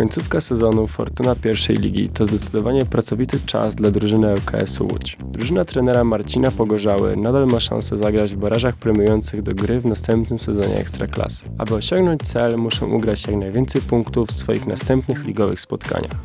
Końcówka sezonu Fortuna pierwszej ligi to zdecydowanie pracowity czas dla drużyny ŁKS Łódź. Drużyna trenera Marcina Pogorzały nadal ma szansę zagrać w barażach premiujących do gry w następnym sezonie Ekstraklasy. Aby osiągnąć cel, muszą ugrać jak najwięcej punktów w swoich następnych ligowych spotkaniach.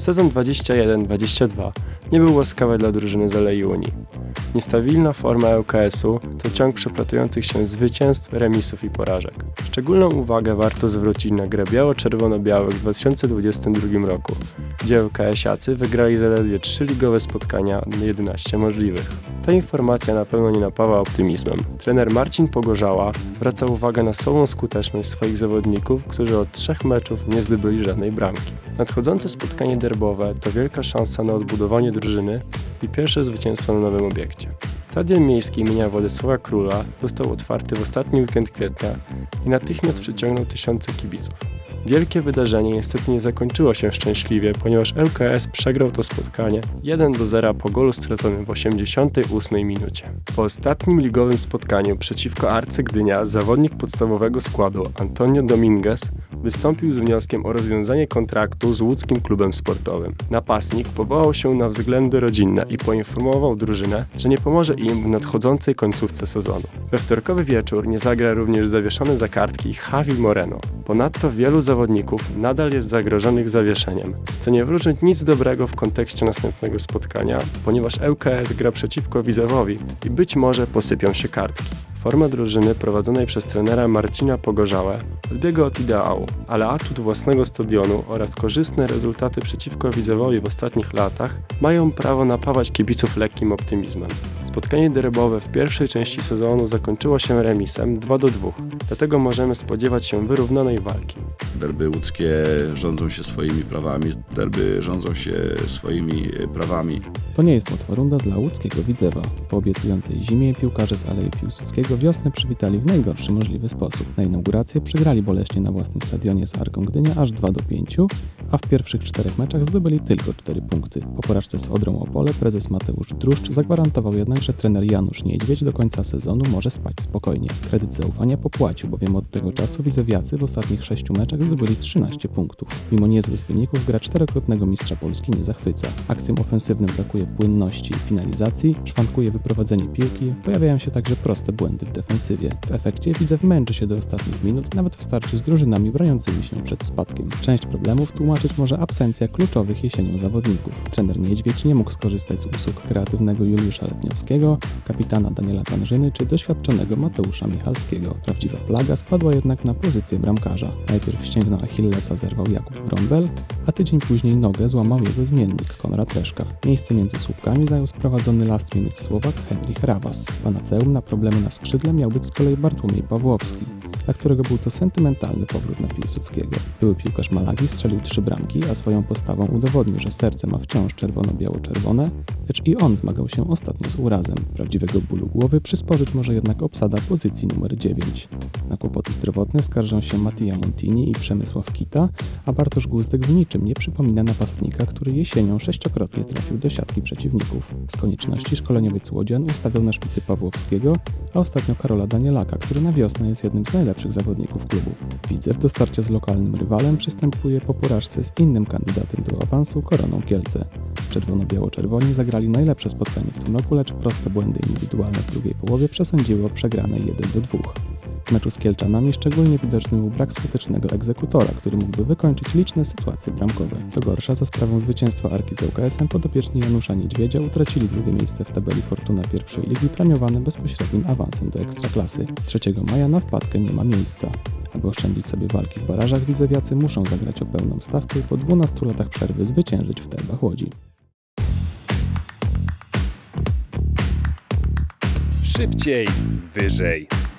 Sezon 21-22 nie był łaskawy dla drużyny z Unii. Niestabilna forma ŁKS-u to ciąg przeplatujących się zwycięstw, remisów i porażek. Szczególną uwagę warto zwrócić na grę biało-czerwono-białych w 2022 roku, gdzie ŁKS-iacy wygrali zaledwie 3 ligowe spotkania na 11 możliwych. Ta informacja na pewno nie napawa optymizmem. Trener Marcin Pogorzała zwraca uwagę na słabą skuteczność swoich zawodników, którzy od trzech meczów nie zdobyli żadnej bramki. Nadchodzące spotkanie derbowe to wielka szansa na odbudowanie drużyny i pierwsze zwycięstwo na nowym obiekcie. Stadion miejski imienia Władysława Króla został otwarty w ostatni weekend kwietnia i natychmiast przyciągnął tysiące kibiców. Wielkie wydarzenie niestety nie zakończyło się szczęśliwie, ponieważ LKS przegrał to spotkanie 1 do 0 po golu straconym w 88 minucie. Po ostatnim ligowym spotkaniu przeciwko Arce Gdynia zawodnik podstawowego składu Antonio Dominguez wystąpił z wnioskiem o rozwiązanie kontraktu z łódzkim klubem sportowym. Napastnik powołał się na względy rodzinne i poinformował drużynę, że nie pomoże im w nadchodzącej końcówce sezonu. We wtorkowy wieczór nie zagra również zawieszony za kartki Javi Moreno. Ponadto wielu zawodników nadal jest zagrożonych zawieszeniem, co nie wróży nic dobrego w kontekście następnego spotkania, ponieważ ŁKS gra przeciwko Wizewowi i być może posypią się kartki. Forma drużyny prowadzonej przez trenera Marcina Pogorzałę odbiega od ideału, ale atut własnego stadionu oraz korzystne rezultaty przeciwko Widzewowi w ostatnich latach mają prawo napawać kibiców lekkim optymizmem. Spotkanie derbowe w pierwszej części sezonu zakończyło się remisem 2 do 2, dlatego możemy spodziewać się wyrównanej walki. Derby łódzkie rządzą się swoimi prawami, derby rządzą się swoimi prawami. To nie jest łatwa runda dla łódzkiego Widzewa. Po obiecującej zimie piłkarze z Alei Piłsudskiego wiosnę przywitali w najgorszy możliwy sposób. Na inaugurację przegrali boleśnie na własnym stadionie z Arką Gdynia aż 2 do 5, a w pierwszych czterech meczach zdobyli tylko 4 punkty. Po porażce z Odrą Opole prezes Mateusz Druszcz zagwarantował jednak, że trener Janusz Niedźwiedź do końca sezonu może spać spokojnie. Kredyt zaufania popłacił, bowiem od tego czasu Widzewiacy w ostatnich sześciu meczach zdobyli 13 punktów. Mimo niezłych wyników gra czterokrotnego mistrza Polski nie zachwyca. Akcjom ofensywnym brakuje płynności i finalizacji, szwankuje wyprowadzenie piłki, pojawiają się także proste błędy w defensywie. W efekcie Widzew męczy się do ostatnich minut, nawet w starciu z drużynami broniącymi się przed spadkiem. Część problemów tłumaczyć może absencja kluczowych jesienią zawodników. Trener Niedźwiedź nie mógł skorzystać z usług kreatywnego Juliusza Letniowskiego, kapitana Daniela Tanżyny czy doświadczonego Mateusza Michalskiego. Prawdziwa plaga spadła jednak na pozycję bramkarza. Najpierw ścięgno Achillesa zerwał Jakub Wrąbel, a tydzień później nogę złamał jego zmiennik Konrad Reszka. Miejsce między słupkami zajął sprowadzony last minute Słowak Henrich Rawas. Panaceum na problemy na skrzydle miał być z kolei Bartłomiej Pawłowski, dla którego był to sentymentalny powrót na Piłsudskiego. Były piłkarz Malagi strzelił trzy bramki, a swoją postawą udowodnił, że serce ma wciąż czerwono-biało-czerwone, lecz i on zmagał się ostatnio z urazem. Prawdziwego bólu głowy przysporzyć może jednak obsada pozycji numer 9. Na kłopoty zdrowotne skarżą się Mattia Montini i Przemysław Kita, a Bartosz Guzdek w niczym nie przypomina napastnika, który jesienią sześciokrotnie trafił do siatki przeciwników. Z konieczności szkoleniowiec Łodzian ustawiał na szpicy Pawłowskiego, a ostatnio Karola Danielaka, który na wiosnę jest jednym z najlepszych zawodników klubu. Widzew do starcia z lokalnym rywalem przystępuje po porażce z innym kandydatem do awansu Koroną Kielce. Czerwono-biało-czerwoni zagrali najlepsze spotkanie w tym roku, lecz proste błędy indywidualne w drugiej połowie przesądziło przegrane 1 do 2. W meczu z Kielczanami szczególnie widoczny był brak skutecznego egzekutora, który mógłby wykończyć liczne sytuacje bramkowe. Co gorsza, za sprawą zwycięstwa Arki z ŁKS-em podopieczni Janusza Niedźwiedzia utracili drugie miejsce w tabeli Fortuna pierwszej ligi premiowane bezpośrednim awansem do Ekstraklasy. 3 maja na wpadkę nie ma miejsca. Aby oszczędzić sobie walki w barażach, widzewiacy muszą zagrać o pełną stawkę i po 12 latach przerwy zwyciężyć w derbach Łodzi. Szybciej, wyżej,